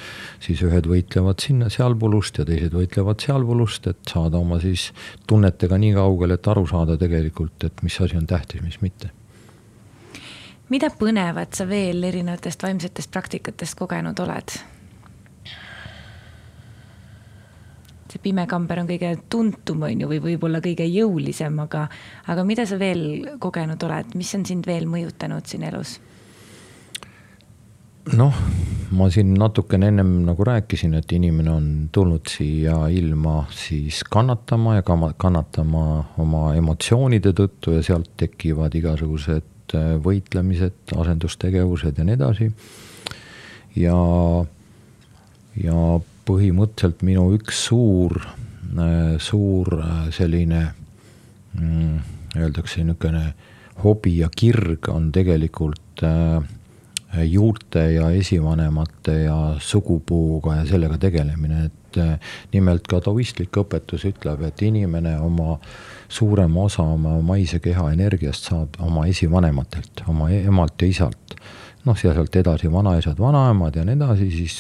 siis ühed võitlevad sinna sealpulust ja teised võitlevad sealpulust, et saada oma siis tunnetega nii kaugele, et aru saada tegelikult, et mis asi on tähtis, mis mitte. mida põnevat sa veel erinevatest vaimsetest praktikatest kogenud oled? See pimekamber on kõige tuntum, on ju, või võib-olla kõige jõulisem, aga, aga mida sa veel kogenud oled, mis on sind veel mõjutanud siin elus? noh, ma siin natukene ennem nagu rääkisin, et inimene on tulnud siia ilma siis kannatama ja kannatama oma emotsioonide tõttu ja sealt tekivad igasugused äh, võitlemised, asendustegevused ja nii edasi. ja, ja põhimõtteliselt minu üks suur, äh, suur äh, selline mm, öeldakse niisugune hobi ja kirg on tegelikult äh, juurte ja esivanemate ja sugupuuga ja sellega tegelemine, et nimelt ka taoistlik õpetus ütleb, et inimene oma suurema osa oma maise keha energiast saab oma esivanematelt, oma emalt ja isalt. Noh, ja sealt edasi vanaisad, vanaemad ja nii edasi, siis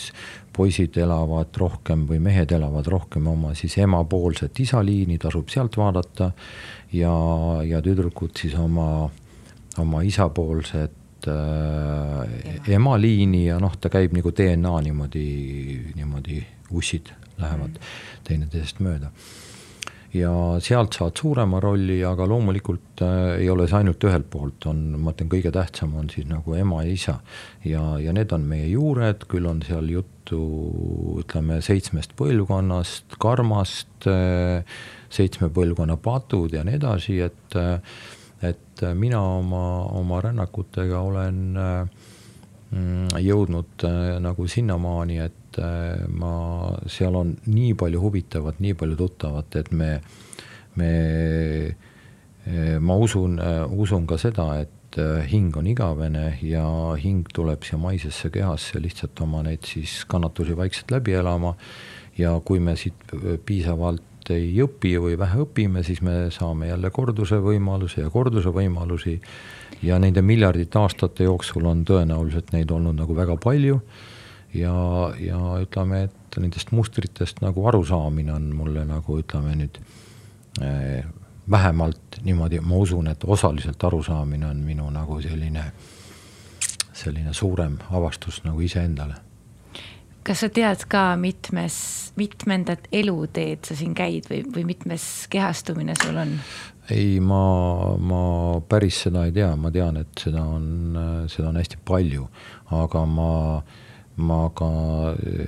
poisid elavad rohkem või mehed elavad rohkem oma siis emapoolset isaliini, tasub sealt vaadata. ja, ja tüdrukud siis oma, oma isapoolset äh, emaliini ja noh, ta käib nagu DNA niimoodi, niimoodi ussid lähevad mm. teineteisest mööda ja sealt saad suurema rolli, aga loomulikult äh, ei ole see ainult ühelt poolt, on, ma ütlen, kõige tähtsam on siis nagu ema ja isa. ja, ja need on meie juured, küll on seal juttu ütleme seitsmest põlvkonnast, karmast äh,, seitsme põlvkonna patud ja nii edasi, et äh, et mina oma, oma rännakutega olen mm, jõudnud nagu sinnamaani, et äh, ma, seal on nii palju huvitavat, nii palju tuttavat, et me, me, äh, ma usun, usun ka seda, et hing on igavene ja hing tuleb siia maisesse kehasse lihtsalt oma neid siis kannatusi vaikselt läbi elama. ja kui me siit piisavalt ei õpi või vähe õpime, siis me saame jälle korduse võimaluse ja korduse võimalusi ja nende miljardite aastate jooksul on tõenäoliselt neid olnud nagu väga palju ja, ja ütleme, et nendest mustritest nagu arusaamine on mulle nagu ütleme nüüd eh, vähemalt niimoodi, ma usun, et osaliselt arusaamine on minu nagu selline, selline suurem avastus nagu iseendale. kas sa tead ka mitmes, mitmendat eluteed sa siin käid või, või mitmes kehastumine sul on? ei, ma, ma päris seda ei tea, ma tean, et seda on, seda on hästi palju, aga ma, ma ka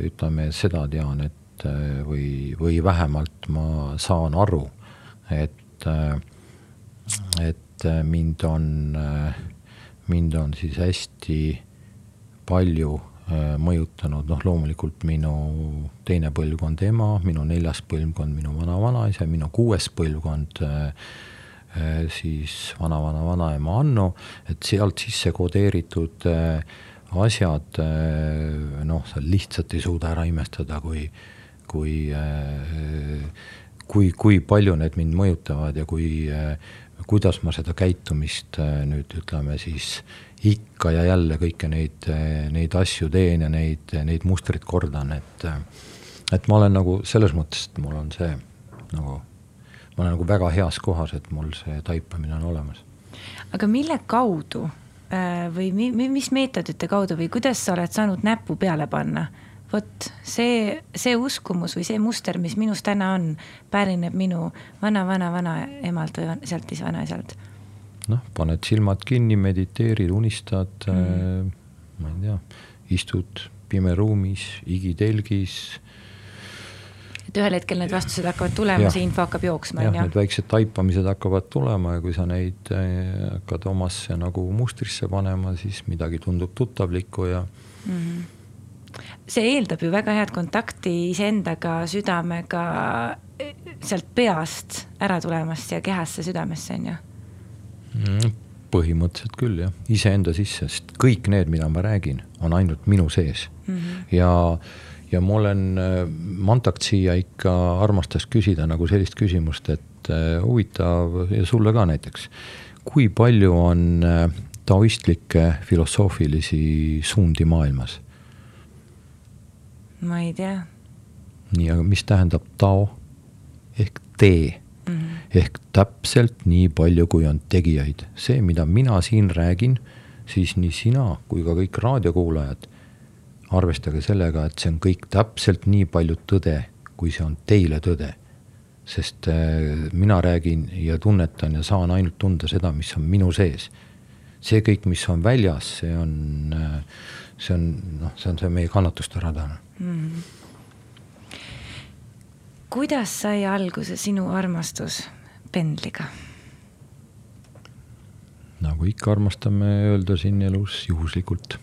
ütleme, seda tean, et või, või vähemalt ma saan aru, et, et mind on, mind on siis hästi palju mõjutanud, noh loomulikult minu teine põlvkond ema, minu neljas põlvkond minu vana-vanaisa, minu kuues põlvkond siis vana-vana-vanaema Anno, et sealt sisse kodeeritud äh, asjad, äh, noh, sa lihtsalt ei suuda ära imestada, kui, kui, kui, kui palju need mind mõjutavad ja kui, kuidas ma seda käitumist nüüd ütleme siis ikka ja jälle kõiki neid, neid asju teen ja neid, neid mustreid kordan, et, et ma olen nagu selles mõttes, et mul on see nagu ma olen nagu väga heas kohas, et mul see taipamine on olemas. aga mille kaudu või mi, mis meetodite kaudu või kuidas sa oled saanud näppu peale panna? vot see, see uskumus või see muster, mis minus täna on, pärineb minu vana-vana-vanaemalt või sealt siis vanaisalt. noh, paned silmad kinni, mediteerid, unistad mm., äh, ma ei tea, istud pime ruumis, igitelgis et ühel hetkel need vastused hakkavad tulema, see info hakkab jooksma, on ju. Need väiksed taipamised hakkavad tulema ja kui sa neid eh, hakkad omasse nagu mustrisse panema, siis midagi tundub tuttavlikku ja mm. -hmm. see eeldab ju väga head kontakti iseendaga, südamega, sealt peast ära tulemast ja kehasse, südamesse, on ju mm,? põhimõtteliselt küll jah, iseenda sisse, sest kõik need, mida ma räägin, on ainult minu sees mm -hmm. ja ja ma olen, äh, Mantak siia ikka armastas küsida nagu sellist küsimust, et äh, huvitav ja sulle ka näiteks, kui palju on äh, taoistlikke filosoofilisi suundi maailmas? ma ei tea. nii, aga mis tähendab tao ehk tee mm? -hmm. ehk täpselt nii palju, kui on tegijaid, see, mida mina siin räägin, siis nii sina kui ka kõik raadiokuulajad arvestage sellega, et see on kõik täpselt nii palju tõde, kui see on teile tõde. sest äh, mina räägin ja tunnetan ja saan ainult tunda seda, mis on minu sees. see kõik, mis on väljas, see on, äh, see on noh, see on see meie kannatuste rada mm.. kuidas sai alguse sinu armastus pendliga? Nagu ikka armastame öelda siin elus juhuslikult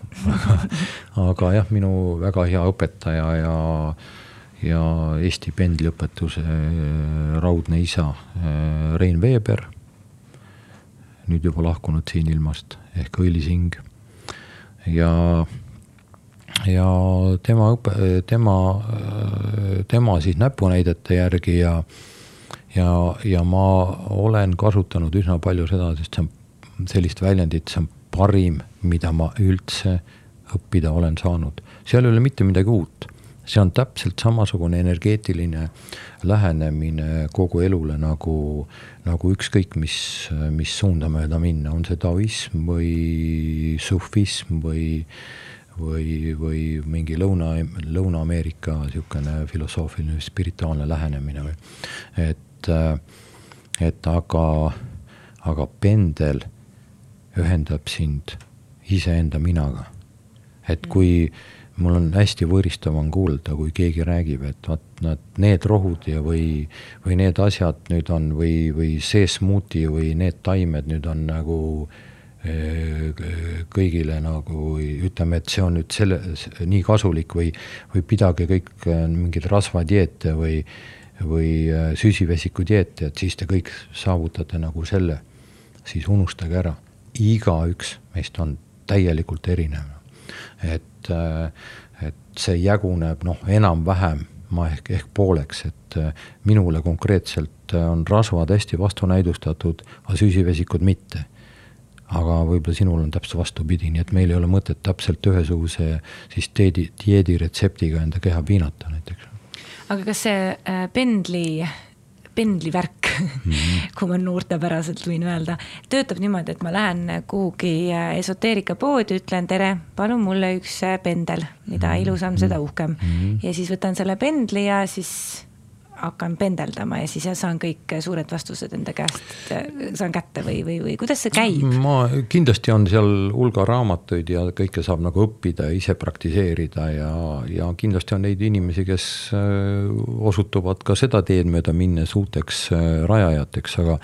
aga, jah, minu väga hea õpetaja ja, ja Eesti pendliõpetuse äh, raudne isa äh, Rein Veeber, nüüd juba lahkunud siin ilmast, ehk Õilis Hing. ja, ja tema õpe-, tema, äh, tema siis näpunäidete järgi ja ja, ja ma olen kasutanud üsna palju seda, sest see on sellist väljendit, see on parim, mida ma üldse õppida olen saanud. seal ei ole mitte midagi uut. see on täpselt samasugune energeetiline lähenemine kogu elule nagu, nagu ükskõik mis, mis suunda mööda minna, on see taoism või sufism või või, või mingi Lõuna, Lõuna-Ameerika niisugune filosoofiline, spirituaalne lähenemine või et, et aga, aga pendel ühendab sind iseenda minaga. et kui mul on hästi võõristav on kuulda, kui keegi räägib, et vot nad, need rohud ja või, või need asjad nüüd on või, või see smuuti või need taimed nüüd on nagu kõigile nagu ütleme, et see on nüüd selle, nii kasulik või, või pidage kõik äh, mingeid rasvadieete või, või äh, süsivesikudieete, et siis te kõik saavutate nagu selle, siis unustage ära, igaüks meist on täielikult erinev. et, äh, et see jaguneb noh, enam-vähem ma ehk, ehk pooleks, et minule konkreetselt on rasvad hästi vastunäidustatud, aga süsivesikud mitte aga võib-olla sinul on täpselt vastupidi, nii et meil ei ole mõtet täpselt ühesuguse siis dieedi, dieediretseptiga enda keha piinata näiteks. aga kas see äh, pendli, pendlivärk mm, -hmm. kui ma noortepäraselt võin öelda, töötab niimoodi, et ma lähen kuhugi esoteerikapoodi, ütlen tere, palun mulle üks pendel, mida mhm. ilusam, seda uhkem mm. -hmm. ja siis võtan selle pendli ja siis hakkan pendeldama ja siis saan kõik suured vastused enda käest, saan kätte või, või, või kuidas see käib? ma, kindlasti on seal hulga raamatuid ja kõike saab nagu õppida ja ise praktiseerida ja, ja kindlasti on neid inimesi, kes äh, osutuvad ka seda teed mööda minnes uuteks äh, rajajateks, aga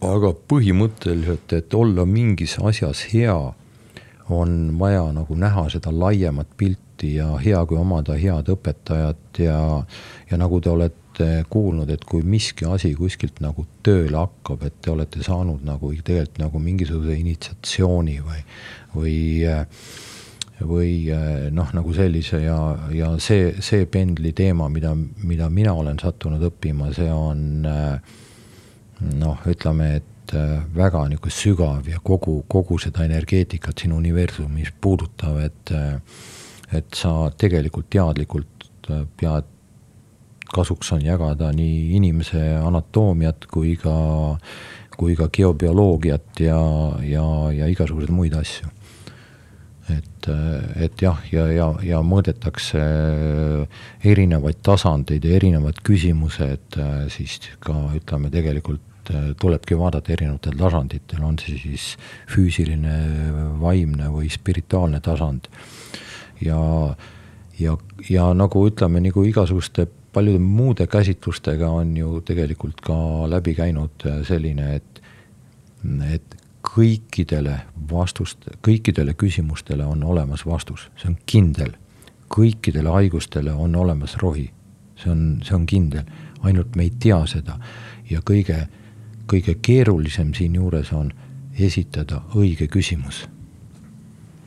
aga põhimõtteliselt, et olla mingis asjas hea, on vaja nagu näha seda laiemat pilti pilti ja hea, kui omada head õpetajat ja, ja nagu te olete kuulnud, et kui miski asi kuskilt nagu tööle hakkab, et te olete saanud nagu tegelikult nagu mingisuguse initsiatsiooni või, või või noh, nagu sellise ja, ja see, see pendli teema, mida, mida mina olen sattunud õppima, see on noh, ütleme, et väga niisugune sügav ja kogu, kogu seda energeetikat siin universumis puudutav, et et sa tegelikult teadlikult äh, pead, kasuks on jagada nii inimese anatoomiat kui ka, kui ka geobioloogiat ja, ja, ja igasuguseid muid asju. et, äh, et jah, ja, ja, ja mõõdetakse erinevaid tasandeid ja erinevad küsimused siis ka ütleme tegelikult tulebki vaadata erinevatel tasanditel, on see siis füüsiline, vaimne või spirituaalne tasand ja, ja, ja nagu ütleme, nagu igasuguste paljude muude käsitlustega on ju tegelikult ka läbi käinud selline, et, et kõikidele vastust, kõikidele küsimustele on olemas vastus, see on kindel. kõikidele haigustele on olemas rohi, see on, see on kindel, ainult me ei tea seda. ja kõige, kõige keerulisem siinjuures on esitada õige küsimus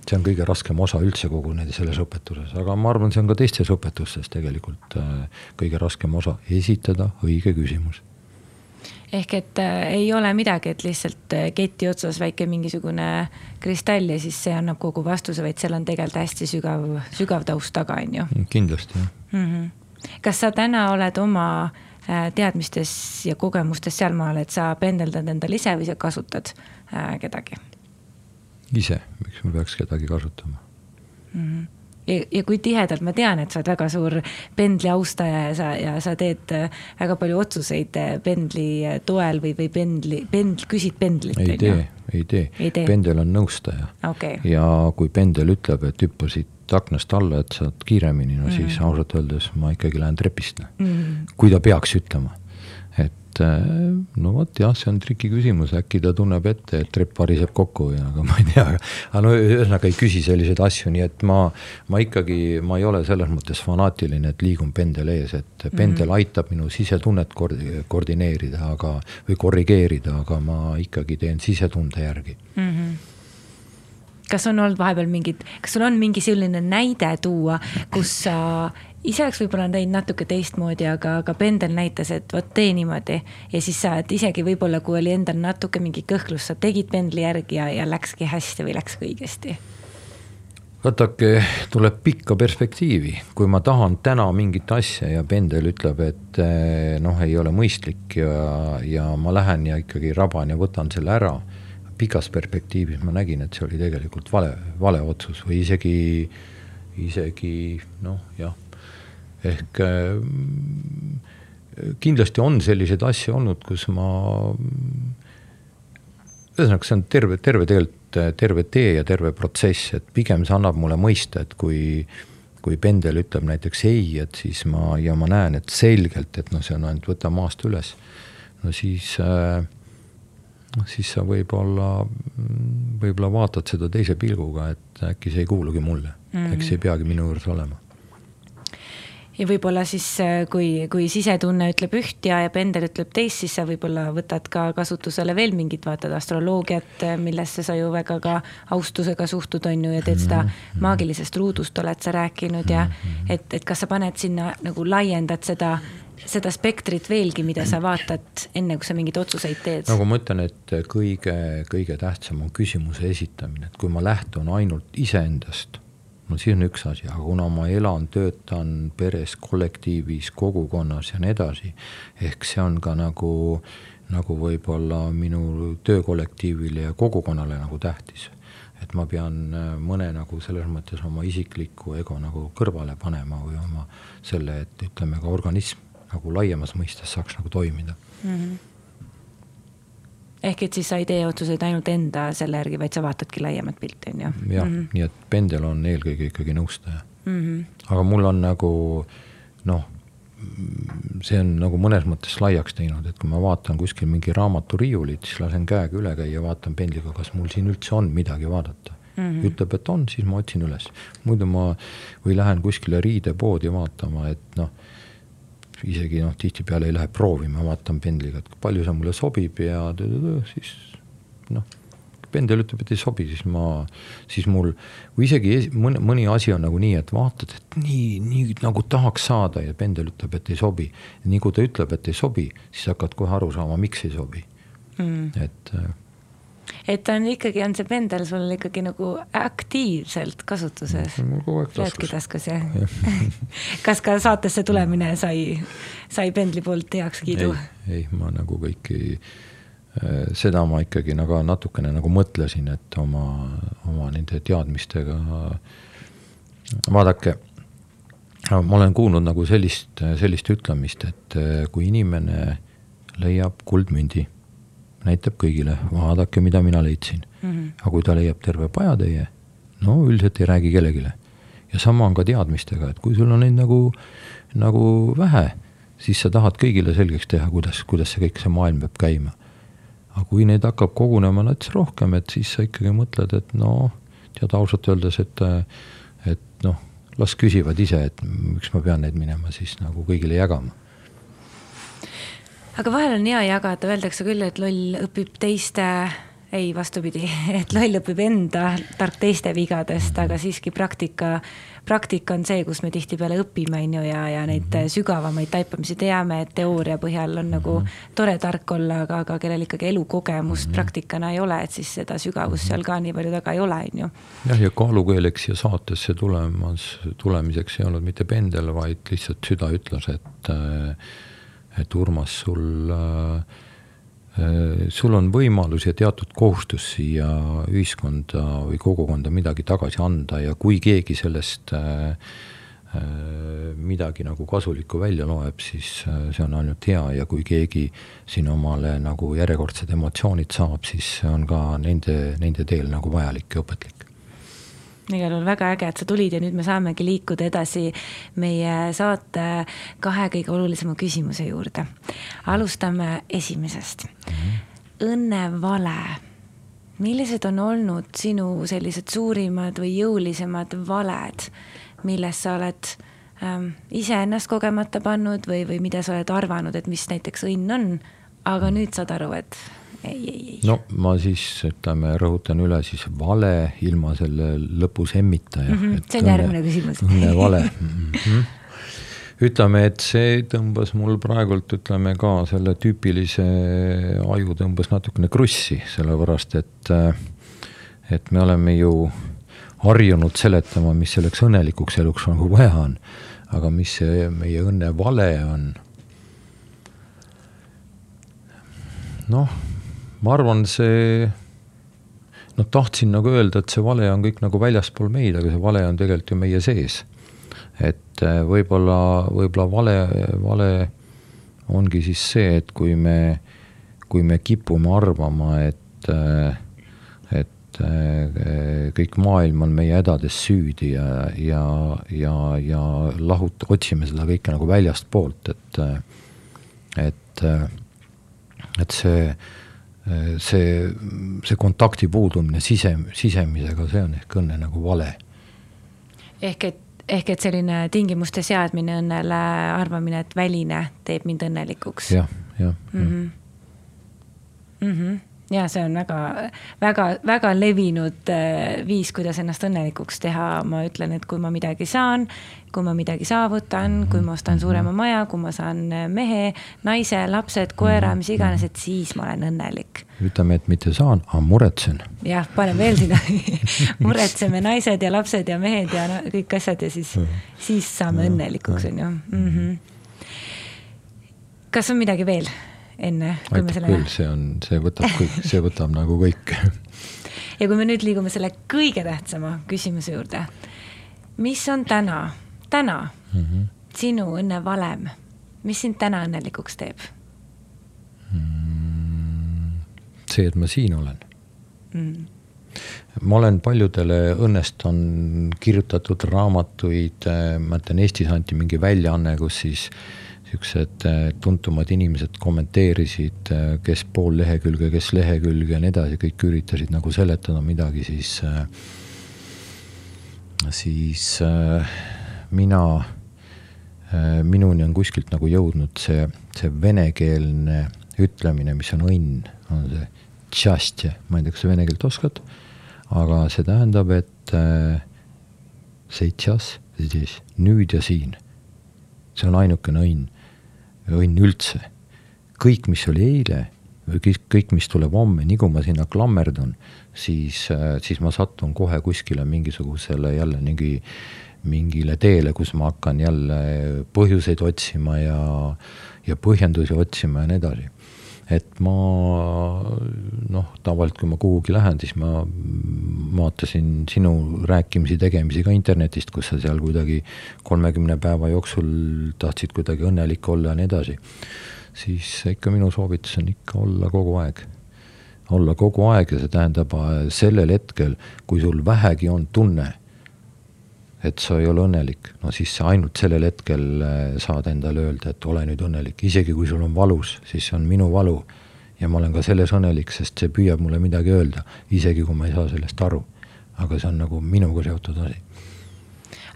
see on kõige raskem osa üldse kogu nende selles õpetuses, aga ma arvan, see on ka teistes õpetustes tegelikult äh, kõige raskem osa, esitada õige küsimus. ehk et äh, ei ole midagi, et lihtsalt äh, keti otsas väike mingisugune kristall ja siis see annab kogu vastuse, vaid seal on tegelikult hästi sügav, sügav taust taga, on ju. kindlasti, jah mm. -hmm. kas sa täna oled oma äh, teadmistes ja kogemustes sealmaal, et sa pendeldad endale ise või sa kasutad äh, kedagi? Ise, miks ma peaks kedagi kasutama mm. -hmm ja, ja kui tihedalt, ma tean, et sa oled väga suur pendli austaja ja sa, ja sa teed äh, väga palju otsuseid äh, pendli äh, toel või, või pendli, pendl, küsid pendlit. ei tee, ei tee, pendel on nõustaja okay.. ja kui pendel ütleb, et hüppa siit aknast alla, et saad kiiremini, no mm -hmm. siis ausalt öeldes ma ikkagi lähen trepist mm, -hmm. kui ta peaks ütlema et äh, no vot jah, see on trikiküsimus, äkki ta tunneb ette, et trepp variseb kokku ja, aga ma ei tea, aga no ühesõnaga ei küsi selliseid asju, nii et ma, ma ikkagi, ma ei ole selles mõttes fanaatiline, et liigun pendel ees, et pendel mm -hmm. aitab minu sisetunnet koordineerida, aga, või korrigeerida, aga ma ikkagi teen sisetunde järgi mm. -hmm kas on olnud vahepeal mingid, kas sul on mingi selline näide tuua, kus sa ise oleks võib-olla teinud natuke teistmoodi, aga, aga pendel näitas, et vot tee niimoodi. ja siis sa, et isegi võib-olla, kui oli endal natuke mingi kõhklus, sa tegid pendli järgi ja, ja läkski hästi või läks ka õigesti? vaadake, tuleb pikka perspektiivi, kui ma tahan täna mingit asja ja pendel ütleb, et eh, noh, ei ole mõistlik ja, ja ma lähen ja ikkagi raban ja võtan selle ära. pikas perspektiivis ma nägin, et see oli tegelikult vale, vale otsus või isegi, isegi noh, jah ehk äh, kindlasti on selliseid asju olnud, kus ma, ühesõnaga, see on terve, terve tegelikult, terve tee ja terve protsess, et pigem see annab mulle mõista, et kui kui pendel ütleb näiteks ei, et siis ma, ja ma näen, et selgelt, et noh, see on ainult võta maast üles, no siis äh, noh, siis sa võib-olla, võib-olla vaatad seda teise pilguga, et äkki see ei kuulugi mulle mm, -hmm. äkki see ei peagi minu juures olema ja võib-olla siis, äh, kui, kui sisetunne ütleb üht ja, ja pendel ütleb teist, siis sa võib-olla võtad ka kasutusele veel mingit, vaatad astroloogiat, äh, millesse sa ju väga ka austusega suhtud, on ju, ja teed seda mhm. maagilisest ruudust, oled sa rääkinud ja mhm. et, et kas sa paned sinna nagu laiendad seda seda spektrit veelgi, mida sa vaatad, enne kui sa mingeid otsuseid teed? nagu ma ütlen, et kõige, kõige tähtsam on küsimuse esitamine, et kui ma lähtun ainult iseendast no siis on üks asi, aga kuna ma elan, töötan peres, kollektiivis, kogukonnas ja nii edasi, ehk see on ka nagu, nagu võib-olla minu töökollektiivile ja kogukonnale nagu tähtis. et ma pean äh, mõne nagu selles mõttes oma isikliku ego nagu kõrvale panema või oma selle, et ütleme ka organism nagu laiemas mõistes saaks nagu toimida mm. -hmm ehk et siis sa ei tee otsuseid ainult enda selle järgi, vaid sa vaatadki laiemat pilti, on ju? jah mm, -hmm. nii et pendel on eelkõige ikkagi nõustaja mm. -hmm. aga mul on nagu noh, see on nagu mõnes mõttes laiaks teinud, et kui ma vaatan kuskil mingi raamaturiiulit, siis lasen käega üle käia, vaatan pendliga, kas mul siin üldse on midagi vaadata mm. -hmm. ütleb, et on, siis ma otsin üles. muidu ma, või lähen kuskile riidepoodi vaatama, et noh isegi noh, tihtipeale ei lähe proovima, vaatan pendliga, et palju see mulle sobib ja siis noh, pendel ütleb, et ei sobi, siis ma, siis mul, või isegi mõni, mõni asi on nagu nii, et vaatad, et nii, nii nagu tahaks saada ja pendel ütleb, et ei sobi. nii kui ta ütleb, et ei sobi, siis hakkad kohe aru saama, miks ei sobi mm.. et et on ikkagi, on see pendel sul ikkagi nagu aktiivselt kasutuses? mul kogu aeg taskus. taskus jah ja. kas ka saatesse tulemine sai, sai pendli poolt heakskiidu? ei, ei, ma nagu kõiki äh, seda ma ikkagi nagu natukene nagu mõtlesin, et oma, oma nende teadmistega, vaadake, ma olen kuulnud nagu sellist, sellist ütlemist, et äh, kui inimene leiab kuldmündi näitab kõigile, vaadake, mida mina leidsin mm. -hmm. aga kui ta leiab terve pajatäie, no üldiselt ei räägi kellelegi. ja sama on ka teadmistega, et kui sul on neid nagu, nagu vähe, siis sa tahad kõigile selgeks teha, kuidas, kuidas see kõik, see maailm peab käima. aga kui neid hakkab kogunema nats rohkem, et siis sa ikkagi mõtled, et noh, tead ausalt öeldes, et, et noh, las küsivad ise, et miks ma pean neid minema siis nagu kõigile jagama aga vahel on hea jagada, öeldakse küll, et loll õpib teiste, ei, vastupidi, et loll õpib enda, tark teiste vigadest, aga siiski praktika, praktika on see, kus me tihtipeale õpime, on ju, ja, ja neid -hmm. sügavamaid taipamisi teame, et teooria põhjal on nagu -hmm. tore tark olla, aga, aga kellel ikkagi elukogemust -hmm. praktikana ei ole, et siis seda sügavust seal ka nii palju taga ei ole, on ju. jah, ja kaalukeeleks ja saatesse tulemas, tulemiseks ei olnud mitte pendel, vaid lihtsalt süda ütles, et äh, et Urmas, sul äh, äh, sul on võimalus ja teatud kohustus siia ühiskonda või kogukonda midagi tagasi anda ja kui keegi sellest äh, midagi nagu kasulikku välja loeb, siis see on ainult hea ja kui keegi siin omale nagu järjekordsed emotsioonid saab, siis see on ka nende, nende teel nagu vajalik ja õpetlik igal juhul väga äge, et sa tulid ja nüüd me saamegi liikuda edasi meie saate kahe kõige olulisema küsimuse juurde. alustame esimesest mm. -hmm. õnnevale. millised on olnud sinu sellised suurimad või jõulisemad valed, milles sa oled ähm, iseennast kogemata pannud või, või mida sa oled arvanud, et mis näiteks õnn on, aga nüüd saad aru, et ei, ei, ei. no ma siis ütleme, rõhutan üle siis vale ilma selle lõpus emmita mm. -hmm, see on järgmine küsimus. õnne vale mm. -hmm. ütleme, et see tõmbas mul praegult, ütleme ka selle tüüpilise aju tõmbas natukene krussi, sellepärast et, et me oleme ju harjunud seletama, mis selleks õnnelikuks eluks nagu vaja on. aga mis see meie õnne vale on? noh ma arvan, see noh, tahtsin nagu öelda, et see vale on kõik nagu väljaspool meid, aga see vale on tegelikult ju meie sees. et äh, võib-olla, võib-olla vale, vale ongi siis see, et kui me, kui me kipume arvama, et, äh, et äh, kõik maailm on meie hädades süüdi ja, ja, ja, ja lahut-, otsime seda kõike nagu väljastpoolt, et, et, et see see, see kontakti puudumine sise, sisemisega, see on ehk õnne nagu vale. ehk et, ehk et selline tingimuste seadmine õnnele, arvamine, et väline teeb mind õnnelikuks ja,. jah, jah mm -hmm.. Mm -hmm ja see on väga, väga, väga levinud äh, viis, kuidas ennast õnnelikuks teha, ma ütlen, et kui ma midagi saan, kui ma midagi saavutan, kui ma ostan suurema maja, kui ma saan äh, mehe, naise, lapsed, koera, mis iganes, et siis ma olen õnnelik. ütleme, et mitte saan, aga muretsen. jah, paneme veel sinna muretseme naised ja lapsed ja mehed ja no, kõik asjad ja siis, siis saame õnnelikuks, on ju mm. -hmm. kas on midagi veel? Enne. aitab selle... küll, see on, see võtab kõik, see võtab nagu kõik. ja kui me nüüd liigume selle kõige tähtsama küsimuse juurde. mis on täna, täna mm -hmm. sinu õnnevalem, mis sind täna õnnelikuks teeb mm,? see, et ma siin olen mm ma olen paljudele õnnest on kirjutatud raamatuid, ma ütlen, Eestis anti mingi väljaanne, kus siis äh, niisugused äh, tuntumad inimesed kommenteerisid, äh, kes pool lehekülge, kes lehekülge ja nii edasi, kõik üritasid nagu seletada midagi, siis, äh, siis mina, minuni on kuskilt nagu jõudnud see, see venekeelne ütlemine, mis on õnn, on see tšastje, ma ei tea, kas sa vene keelt oskad, aga see tähendab, et seitšas, siis nüüd ja siin. see on ainukene õnn õnn üldse. kõik, mis oli eile või kõik, kõik, mis tuleb homme, nii kui ma sinna klammerdun, siis, äh, siis ma satun kohe kuskile mingisugusele jälle mingi, mingile teele, kus ma hakkan jälle põhjuseid otsima ja, ja põhjendusi otsima ja nii edasi et ma noh, tavaliselt kui ma kuhugi lähen, siis ma vaatasin sinu rääkimisi, tegemisi ka internetist, kus sa seal kuidagi kolmekümne päeva jooksul tahtsid kuidagi õnnelik olla ja nii edasi. siis ikka minu soovitus on ikka olla kogu aeg. olla kogu aeg ja see tähendab äh, sellel hetkel, kui sul vähegi on tunne, et sa ei ole õnnelik, no siis sa ainult sellel hetkel äh, saad endale öelda, et ole nüüd õnnelik, isegi kui sul on valus, siis see on minu valu. ja ma olen ka selles õnnelik, sest see püüab mulle midagi öelda, isegi kui ma ei saa sellest aru. aga see on nagu minuga seotud asi.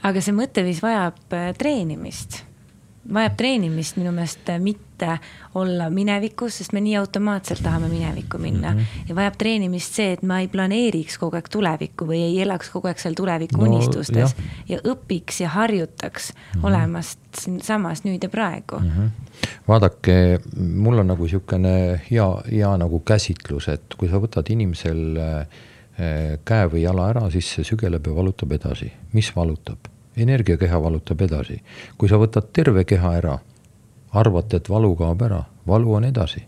aga see mõtteviis vajab äh, treenimist vajab treenimist minu meelest mitte olla minevikus, sest me nii automaatselt tahame minevikku minna mm. -hmm. ja vajab treenimist see, et ma ei planeeriks kogu aeg tulevikku või ei elaks kogu aeg seal tuleviku no, unistustes jah. ja õpiks ja harjutaks mm -hmm. olemast siinsamas nüüd ja praegu mm. -hmm. vaadake, mul on nagu niisugune hea, hea nagu käsitlus, et kui sa võtad inimesel äh, käe või jala ära, siis see sügeleb ja valutab edasi. mis valutab? Energiakeha valutab edasi. kui sa võtad terve keha ära, arvad, et valu kaob ära, valu on edasi.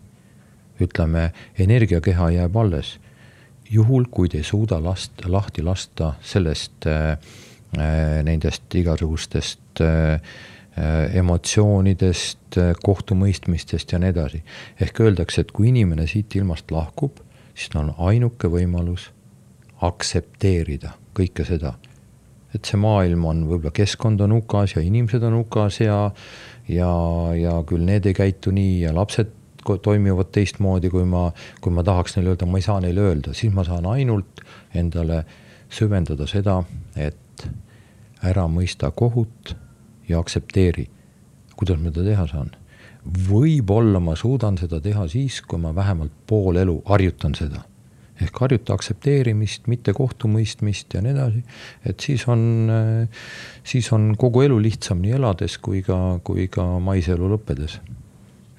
ütleme, energiakeha jääb alles. juhul, kui te ei suuda last, lahti lasta sellest äh,, äh nendest igasugustest äh, äh, emotsioonidest, äh, kohtumõistmistest ja nii edasi. ehk öeldakse, et kui inimene siit ilmast lahkub, siis tal on ainuke võimalus aktsepteerida kõike seda et see maailm on, võib-olla keskkond on hukas ja inimesed on hukas ja, ja, ja küll need ei käitu nii ja lapsed toimivad teistmoodi, kui ma, kui ma tahaks neile öelda, ma ei saa neile öelda, siis ma saan ainult endale süvendada seda, et ära mõista kohut ja aktsepteeri. kuidas ma seda teha saan? võib-olla ma suudan seda teha siis, kui ma vähemalt pool elu harjutan seda ehk harjuta aktsepteerimist, mitte kohtumõistmist ja nii edasi. et siis on, siis on kogu elu lihtsam nii elades kui ka, kui ka maiselu lõppedes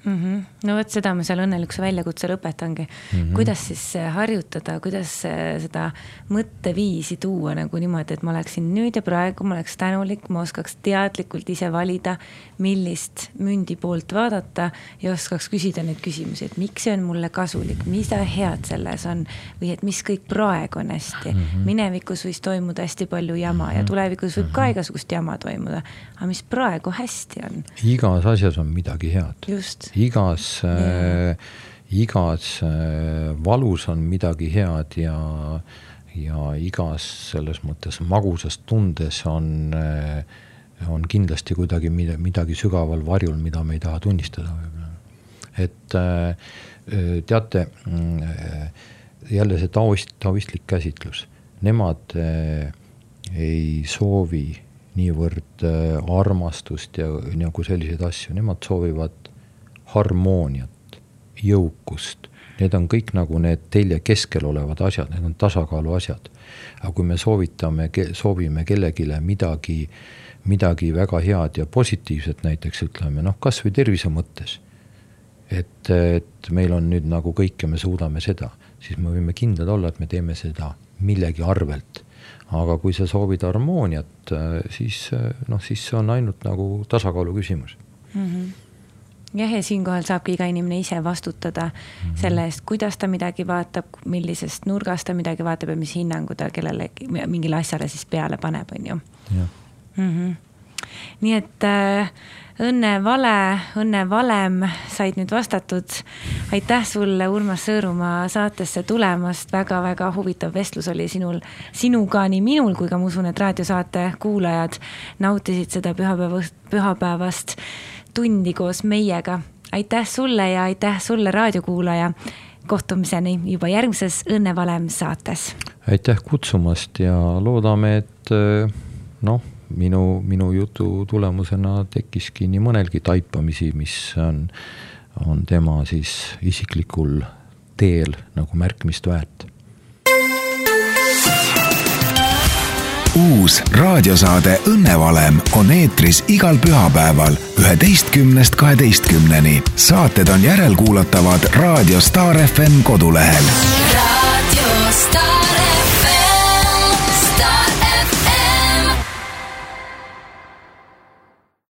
mm. -hmm. no vot seda ma seal õnnelikkuse väljakutsel õpetangi mm. -hmm. kuidas siis äh, harjutada, kuidas äh, seda mõtteviisi tuua nagu niimoodi, et ma oleksin nüüd ja praegu, ma oleks tänulik, ma oskaks teadlikult ise valida, millist mündi poolt vaadata ja oskaks küsida neid küsimusi, et miks see on mulle kasulik, mida head selles on või et mis kõik praegu on hästi mm. -hmm. minevikus võis toimuda hästi palju jama ja mhm. tulevikus võib ka mhm. igasugust jama toimuda, aga mis praegu hästi on? igas asjas on midagi head. just igas äh,, igas äh, valus on midagi head ja, ja igas selles mõttes magusas tundes on äh, on kindlasti kuidagi midagi, midagi sügaval varjul, mida me ei taha tunnistada võib-olla. et äh, teate, mm, jälle see taoist, taoistlik käsitlus, nemad ei soovi niivõrd armastust ja nagu selliseid asju, nemad soovivad harmooniat, jõukust need on kõik nagu need telje keskel olevad asjad, need on tasakaalu asjad. aga kui me soovitame, soovime kellelegi midagi, midagi väga head ja positiivset näiteks ütleme, noh, kasvõi tervise mõttes. et, et meil on nüüd nagu kõik ja me suudame seda, siis me võime kindlad olla, et me teeme seda millegi arvelt. aga kui sa soovid harmooniat, siis noh, siis see on ainult nagu tasakaalu küsimus mm. -hmm jah, ja siinkohal saabki iga inimene ise vastutada -hmm. selle eest, kuidas ta midagi vaatab, millisest nurgast ta midagi vaatab ja mis hinnangu ta kellelegi, mingile asjale siis peale paneb, on ju. Mm -hmm. nii et äh, õnne vale, õnne valem said nüüd vastatud. aitäh sulle, Urmas Sõõrumaa saatesse tulemast väga,, väga-väga huvitav vestlus oli sinul, sinuga, nii minul kui ka ma usun, et raadiosaate kuulajad nautisid seda pühapäevast, pühapäevast tundi koos meiega. aitäh sulle ja aitäh sulle, raadiokuulaja. kohtumiseni juba järgmises Õnne Valem saates. aitäh kutsumast ja loodame, et eh, noh, minu, minu jutu tulemusena tekkiski nii mõnelgi taipamisi, mis on, on tema siis isiklikul teel nagu märkimist väärt uus raadiosaade Õnnevalem on eetris igal pühapäeval üheteistkümnest kaheteistkümneni. saated on järelkuulatavad raadio Star FM kodulehel